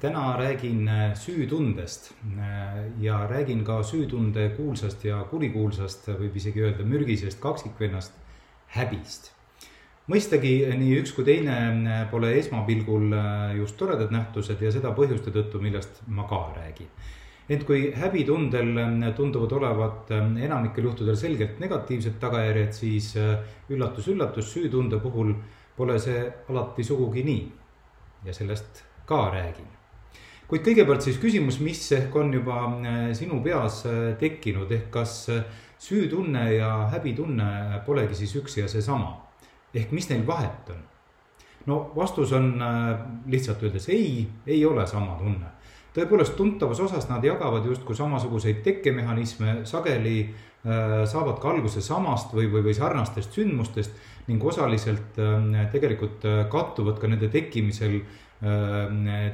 täna räägin äh, süütundest äh, ja räägin ka süütunde kuulsast ja kurikuulsast, võib isegi öelda mürgisest kaksikvennast, häbist. mõistagi nii üks kui teine äh, pole esmapilgul just toredad nähtused ja seda põhjuste tõttu, millest ma ka räägin. ent kui häbitundel tunduvad olevat enamikel juhtudel selgelt negatiivsed tagajärjed, siis üllatus-üllatus, süütunde puhul pole see alati sugugi nii. ja sellest ka räägin kuid kõigepealt siis küsimus, mis ehk on juba äh, sinu peas äh, tekkinud, ehk kas äh, süütunne ja häbitunne polegi siis üks ja seesama. ehk mis neil vahet on? no vastus on lihtsalt öeldes ei, ei ole sama tunne. tõepoolest tuntavas osas nad jagavad justkui samasuguseid tekkemehhanisme, sageli saavad ka alguse samast või, või, või sarnastest sündmustest ning osaliselt tegelikult kattuvad ka nende tekkimisel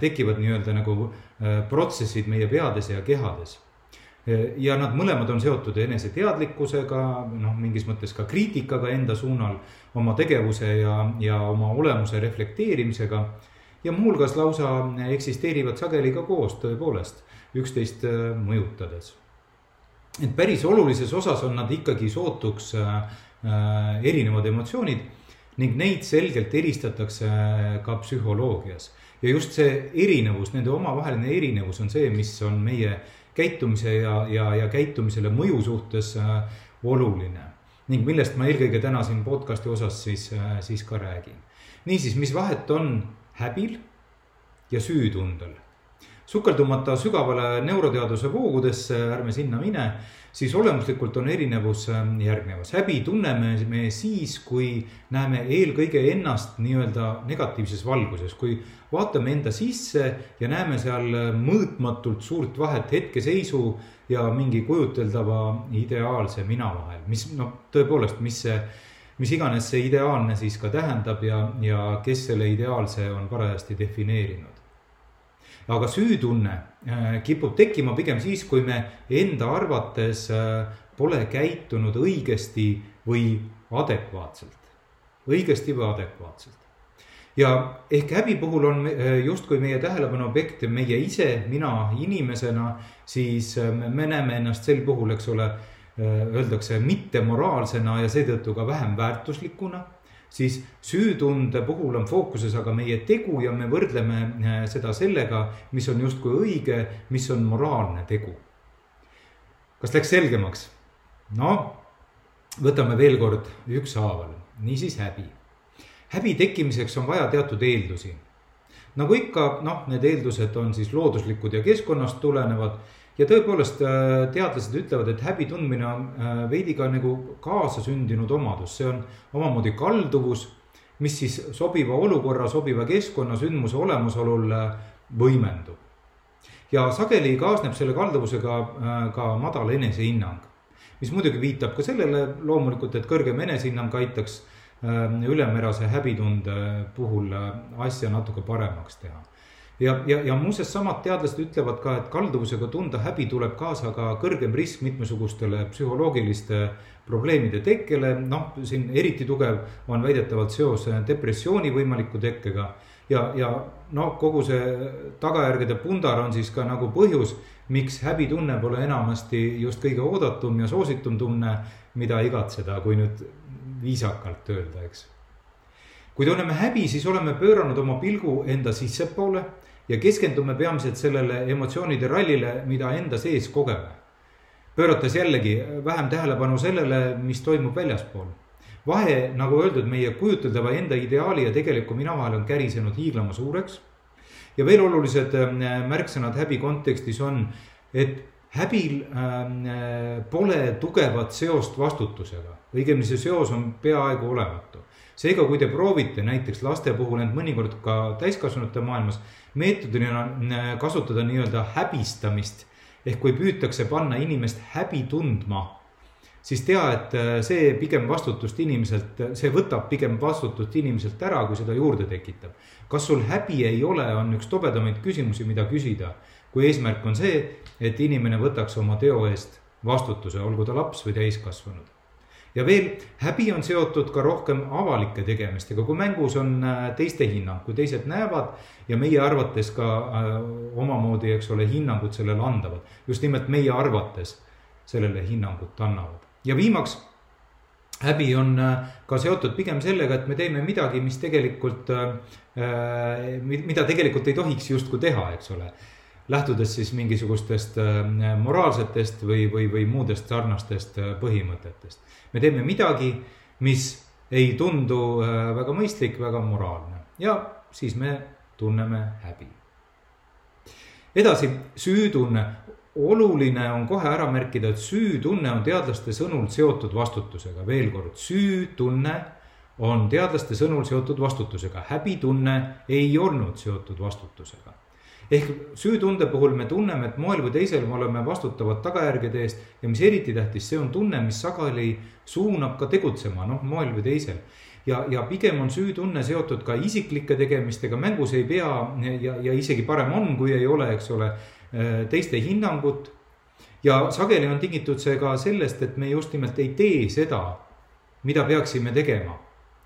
tekivad nii-öelda nagu äh, protsessid meie peades ja kehades. Äh, ja nad mõlemad on seotud eneseteadlikkusega, noh, mingis mõttes ka kriitikaga enda suunal, oma tegevuse ja, ja oma olemuse reflekteerimisega. ja muuhulgas lausa eksisteerivad sageli ka koos tõepoolest, üksteist mõjutades. et päris olulises osas on nad ikkagi sootuks äh, erinevad emotsioonid ning neid selgelt eristatakse ka psühholoogias. ja just see erinevus, nende omavaheline erinevus on see, mis on meie käitumise ja, ja, ja käitumisele mõju suhtes äh, oluline. ning millest ma eelkõige täna siin podcast'i osas siis, äh, siis ka räägin. niisiis, mis vahet on häbil ja süütundel? Sukeldumata sügavale neuroteaduse voogudesse, ärme sinna mine siis olemuslikult on erinevus ähm, järgnevas. häbi tunneme me siis, kui näeme eelkõige ennast nii-öelda negatiivses valguses, kui vaatame enda sisse ja näeme seal äh, mõõtmatult suurt vahet hetkeseisu ja mingi kujuteldava ideaalse mina vahel, mis noh, tõepoolest, mis see mis iganes see ideaalne siis ka tähendab ja, ja kes selle ideaalse on parajasti defineerinud aga süütunne äh, kipub tekkima pigem siis, kui me enda arvates äh, pole käitunud õigesti või adekvaatselt, õigesti või adekvaatselt. ja ehk häbi puhul on äh, justkui meie tähelepanu objekt meie ise, mina inimesena, siis me näeme ennast sel puhul, eks ole, öeldakse mittemoraalsena ja seetõttu ka vähem väärtuslikuna siis süütunde puhul on fookuses aga meie tegu ja me võrdleme äh, seda sellega, mis on justkui õige, mis on moraalne tegu. kas läks selgemaks? no võtame veel kord ükshaaval, niisiis häbi. häbi tekkimiseks on vaja teatud eeldusi. nagu ikka, noh, need eeldused on siis looduslikud ja keskkonnast tulenevad ja tõepoolest äh, teadlased ütlevad, et häbi tundmine on äh, veidi ka nagu kaasasündinud omadus, see on omamoodi kalduvus, mis siis sobiva olukorra, sobiva keskkonna, sündmuse olemasolul äh, võimendub. ja sageli kaasneb selle kalduvusega ka madal enesehinnang, mis muidugi viitab ka sellele loomulikult, et kõrgem enesehinnang aitaks ülemerase häbitunde puhul asja natuke paremaks teha ja, ja, ja muuseas, samad teadlased ütlevad ka, et kalduvusega tunda häbi tuleb kaasa ka kõrgem risk mitmesugustele psühholoogiliste probleemide tekkele, noh, siin eriti tugev on väidetavalt seos depressiooni võimaliku tekkega. ja, ja noh, kogu see tagajärgede pundar on siis ka nagu põhjus, miks häbitunne pole enamasti just kõige oodatum ja soositum tunne, mida igatseda, kui nüüd viisakalt öelda, eks kui tunneme häbi, siis oleme pööranud oma pilgu enda sissepoole ja keskendume peamiselt sellele emotsioonide rallile, mida enda sees kogeme. pöörates jällegi vähem tähelepanu sellele, mis toimub väljaspool. vahe, nagu öeldud, meie kujuteldava enda ideaali ja tegeliku mina vahel on kärisenud hiiglama suureks. ja veel olulised äh, märksõnad häbi kontekstis on, et häbil äh, pole tugevat seost vastutusega, õigemini see seos on peaaegu olematu seega, kui te proovite näiteks laste puhul end mõnikord ka täiskasvanute maailmas meetodina äh, kasutada nii-öelda häbistamist ehk kui püütakse panna inimest häbi tundma siis tea, et äh, see pigem vastutust inimeselt, see võtab pigem vastutust inimeselt ära, kui seda juurde tekitab. kas sul häbi ei ole, on üks tobedamaid küsimusi, mida küsida, kui eesmärk on see, et inimene võtaks oma teo eest vastutuse, olgu ta laps või täiskasvanud. Ja veel, häbi on seotud ka rohkem avalike tegemistega, kui mängus on äh, teiste hinnang, kui teised näevad ja meie arvates ka äh, omamoodi, eks ole, hinnangud sellele andavad. just nimelt meie arvates sellele hinnangut annavad ja viimaks, häbi on äh, ka seotud pigem sellega, et me teeme midagi, mis tegelikult, äh, mida tegelikult ei tohiks justkui teha, eks ole. Lähtudes siis mingisugustest moraalsetest või, või, või muudest sarnastest põhimõtetest. me teeme midagi, mis ei tundu väga mõistlik, väga moraalne ja siis me tunneme häbi. edasi, süütunne oluline on kohe ära märkida, et süütunne on teadlaste sõnul seotud vastutusega, veel kord, süütunne on teadlaste sõnul seotud vastutusega, häbitunne ei olnud seotud vastutusega. Ehk süütunde puhul me tunneme, et moel või teisel me oleme vastutavad tagajärgede eest ja mis eriti tähtis, see on tunne, mis sageli suunab ka tegutsema, noh, moel või teisel ja, ja pigem on süütunne seotud ka isiklike tegemistega, mängus ei pea ja, ja isegi parem on, kui ei ole, eks ole teiste hinnangut. ja sageli on tingitud see ka sellest, et me just nimelt ei tee seda, mida peaksime tegema.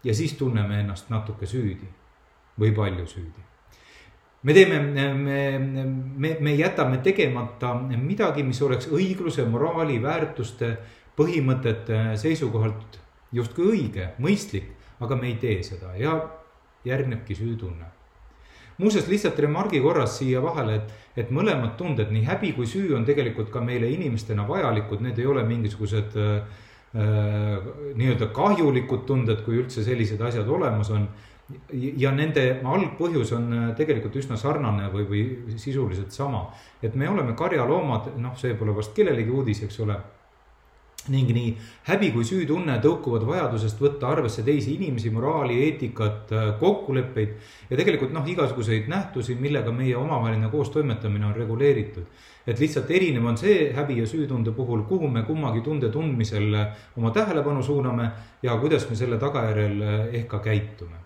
ja siis tunneme ennast natuke süüdi või palju süüdi. Me teeme, me, me, me jätame tegemata midagi, mis oleks õigluse, moraali, väärtuste, põhimõtete seisukohalt justkui õige, mõistlik, aga me ei tee seda ja järgnebki süütunne muuseas, lihtsalt remargi korras siia vahele, et, et mõlemad tunded, nii häbi kui süü on tegelikult ka meile inimestena vajalikud, need ei ole mingisugused äh, äh, nii-öelda kahjulikud tunded, kui üldse sellised asjad olemas on. Ja nende algpõhjus on äh, tegelikult üsna sarnane või, või sisuliselt sama. et me oleme karjaloomad, noh, see pole vast kellelegi uudis, eks ole ning nii häbi kui süütunne tõukuvad vajadusest võtta arvesse teisi inimesi, moraali, eetikat, äh, kokkuleppeid ja tegelikult noh, igasuguseid nähtusi, millega meie omavaheline koostoimetamine on reguleeritud. et lihtsalt erinev on see häbi ja süütunde puhul, kuhu me kummagi tunde tundmisel äh, oma tähelepanu suuname ja kuidas me selle tagajärjel ehk ka käitume.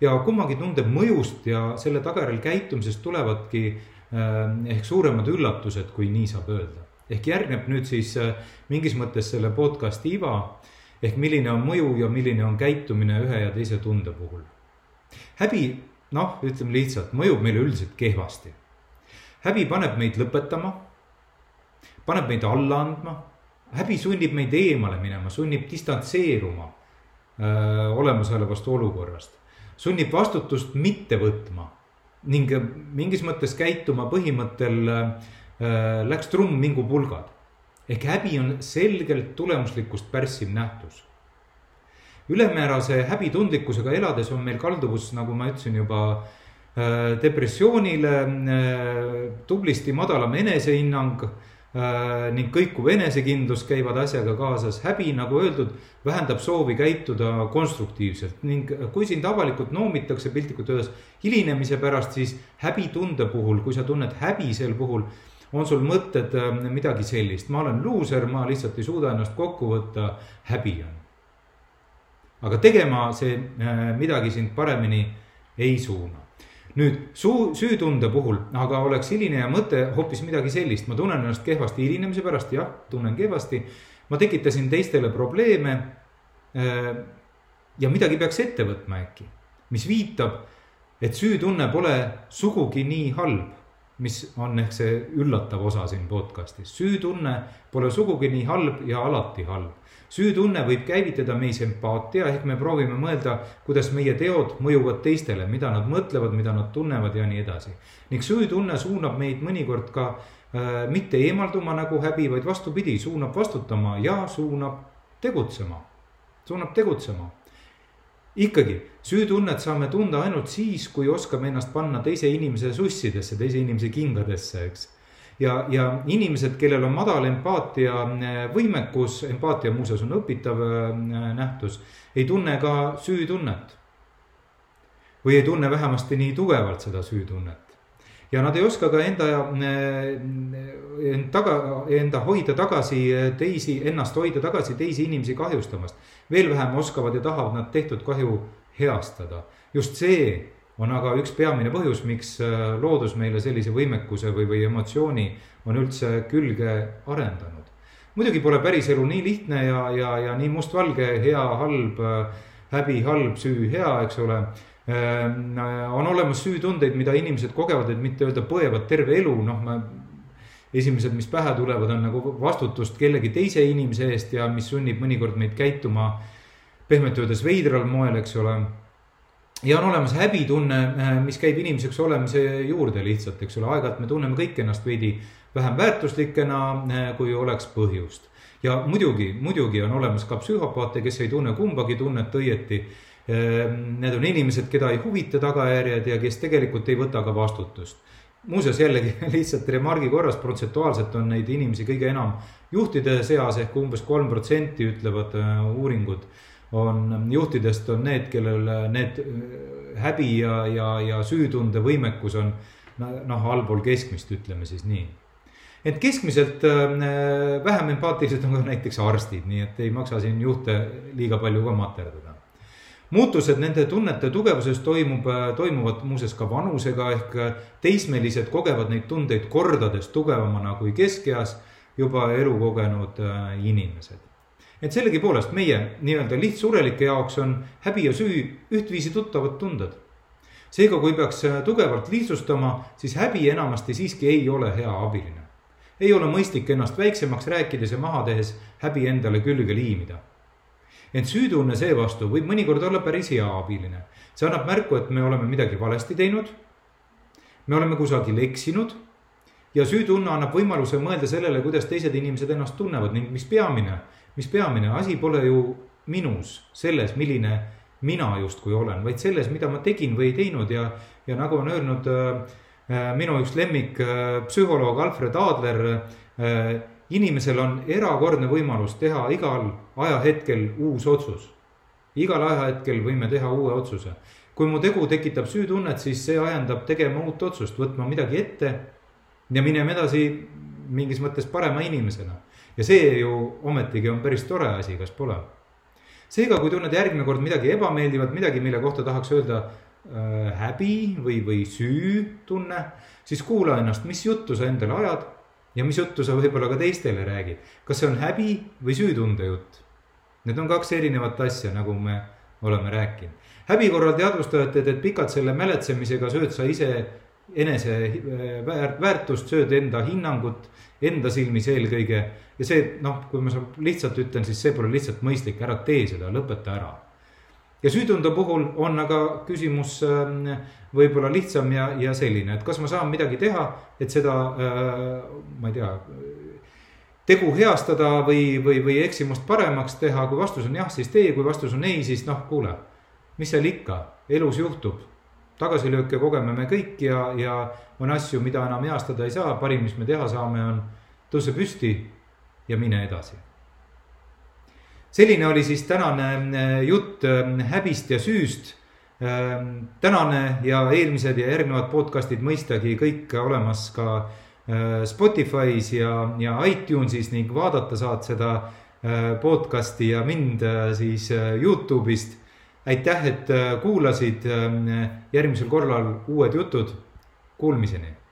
Ja kummagi tunde mõjust ja selle tagajärjel käitumisest tulevadki ehk suuremad üllatused, kui nii saab öelda ehk järgneb nüüd siis äh, mingis mõttes selle podcast'i iva ehk milline on mõju ja milline on käitumine ühe ja teise tunde puhul. häbi, noh, ütleme lihtsalt, mõjub meile üldiselt kehvasti. häbi paneb meid lõpetama, paneb meid alla andma, häbi sunnib meid eemale minema, sunnib distantseeruma öö, äh, olemasolevast olukorrast, sunnib vastutust mitte võtma ning mingis mõttes käituma põhimõttel Äh, läks trumm mingu pulgad. ehk häbi on selgelt tulemuslikkust pärssiv nähtus. ülemäärase häbitundlikkusega elades on meil kalduvus, nagu ma ütlesin juba, äh, depressioonile, äh, tublisti madalam enesehinnang ning kõikuv enesekindlus käivad asjaga kaasas. häbi, nagu öeldud, vähendab soovi käituda konstruktiivselt ning kui sind avalikult noomitakse piltlikult öeldes hilinemise pärast, siis häbitunde puhul, kui sa tunned häbi sel puhul on sul mõtted äh, midagi sellist, ma olen luuser, ma lihtsalt ei suuda ennast kokku võtta, häbi on. aga tegema see äh, midagi sind paremini ei suuna. Nüüd suu, süütunde puhul aga oleks hilineja mõte hoopis midagi sellist, ma tunnen ennast kehvasti hilinemise pärast, jah, tunnen kehvasti. ma tekitasin teistele probleeme. Äh, ja midagi peaks ette võtma äkki, mis viitab, et süütunne pole sugugi nii halb mis on ehk see üllatav osa siin podcast'is. süütunne pole sugugi nii halb ja alati halb. süütunne võib käivitada meis empaatia ehk me proovime mõelda, kuidas meie teod mõjuvad teistele, mida nad mõtlevad, mida nad tunnevad ja nii edasi. ning süütunne suunab meid mõnikord ka äh, mitte eemalduma nagu häbi, vaid vastupidi, suunab vastutama ja suunab tegutsema, suunab tegutsema ikkagi, süütunnet saame tunda ainult siis, kui oskame ennast panna teise inimese sussidesse, teise inimese kingadesse, eks. ja, ja inimesed, kellel on madal empaatia võimekus, empaatia muuseas on õpitav nähtus, ei tunne ka süütunnet. või ei tunne vähemasti nii tugevalt seda süütunnet ja nad ei oska ka enda, taga, enda hoida tagasi teisi, ennast hoida tagasi teisi inimesi kahjustamast. veel vähem oskavad ja tahavad nad tehtud kahju heastada. just see on aga üks peamine põhjus, miks loodus meile sellise võimekuse või, või emotsiooni on üldse külge arendanud. muidugi pole päris elu nii lihtne ja, ja, ja nii mustvalge, hea, halb, häbi, halb, süü, hea, eks ole on olemas süütundeid, mida inimesed kogevad, et mitte öelda põevad terve elu, noh, ma. esimesed, mis pähe tulevad, on nagu vastutust kellegi teise inimese eest ja mis sunnib mõnikord meid käituma pehmelt öeldes veidral moel, eks ole. ja on olemas häbitunne, eh, mis käib inimeseks olemise juurde lihtsalt, eks ole, aeg-ajalt me tunneme kõik ennast veidi vähem väärtuslikena, eh, kui oleks põhjust. ja muidugi, muidugi on olemas ka psühhopaate, kes ei tunne kumbagi tunnet õieti Ehm, need on inimesed, keda ei huvita tagajärjed ja kes tegelikult ei võta ka vastutust. muuseas jällegi lihtsalt remargi korras protsentuaalselt on neid inimesi kõige enam juhtide seas ehk umbes kolm protsenti ütlevad äh, uuringud. on juhtidest on need, kellel need äh, häbi ja, ja, ja süütunde võimekus on noh, allpool keskmist, ütleme siis nii et keskmiselt äh, vähem empaatilised on ka näiteks arstid, nii et ei maksa siin juhte liiga palju ka materdada muutused nende tunnete tugevuses toimub, toimuvad muuseas ka vanusega ehk teismelised kogevad neid tundeid kordades tugevamana kui keskeas juba elu kogenud äh, inimesed. et sellegipoolest meie nii-öelda lihtsurelike jaoks on häbi ja süü ühtviisi tuttavad tunded. seega, kui peaks äh, tugevalt lihtsustama, siis häbi enamasti siiski ei ole hea abiline. ei ole mõistlik ennast väiksemaks rääkides ja maha tehes häbi endale külge liimida ent süütunne seevastu võib mõnikord olla päris hea abiline. see annab märku, et me oleme midagi valesti teinud. me oleme kusagil eksinud ja süütunne annab võimaluse mõelda sellele, kuidas teised inimesed ennast tunnevad ning mis peamine, mis peamine, asi pole ju minus, selles, milline mina justkui olen, vaid selles, mida ma tegin või ei teinud ja, ja nagu on öelnud äh, äh minu üks lemmik äh, psühholoog Alfred Adler äh, inimesel on erakordne võimalus teha igal ajahetkel uus otsus. igal ajahetkel võime teha uue otsuse. kui mu tegu tekitab süütunnet, siis see ajendab tegema uut otsust, võtma midagi ette ja minema edasi mingis mõttes parema inimesena. ja see ju ometigi on päris tore asi, kas pole? seega, kui tunned järgmine kord midagi ebameeldivat, midagi, mille kohta tahaks öelda äh, häbi või, või süütunne, siis kuula ennast, mis juttu sa endale ajad ja mis juttu sa võib-olla ka teistele räägid. kas see on häbi või süütunde jutt? Need on kaks erinevat asja, nagu me oleme rääkinud. häbi korral teadvustavad, et, pikalt selle mäletsemisega sööd sa ise enese äh, väärt, väärtust, sööd enda hinnangut, enda silmis eelkõige. ja see noh, kui ma lihtsalt ütlen, siis see pole lihtsalt mõistlik, ära tee seda, lõpeta ära ja süütunde puhul on aga küsimus ähm, võib-olla lihtsam ja, ja selline, et kas ma saan midagi teha, et seda, äh, ma ei tea, tegu heastada või, või, või eksimust paremaks teha, kui vastus on jah, siis tee, kui vastus on ei, siis noh, kuule, mis seal ikka, elus juhtub. tagasilööke kogeme me kõik ja, ja on asju, mida enam heastada ei saa, parim, mis me teha saame, on tõuse püsti ja mine edasi selline oli siis tänane äh, jutt äh, häbist ja süüst. Ähm, tänane ja eelmised ja järgnevad podcast'id mõistagi kõik olemas ka äh, Spotify's ja, ja iTunes'is ning vaadata saad seda podcast'i ja mind siis Youtube'ist. aitäh, et kuulasid, järgmisel korral uued jutud, kuulmiseni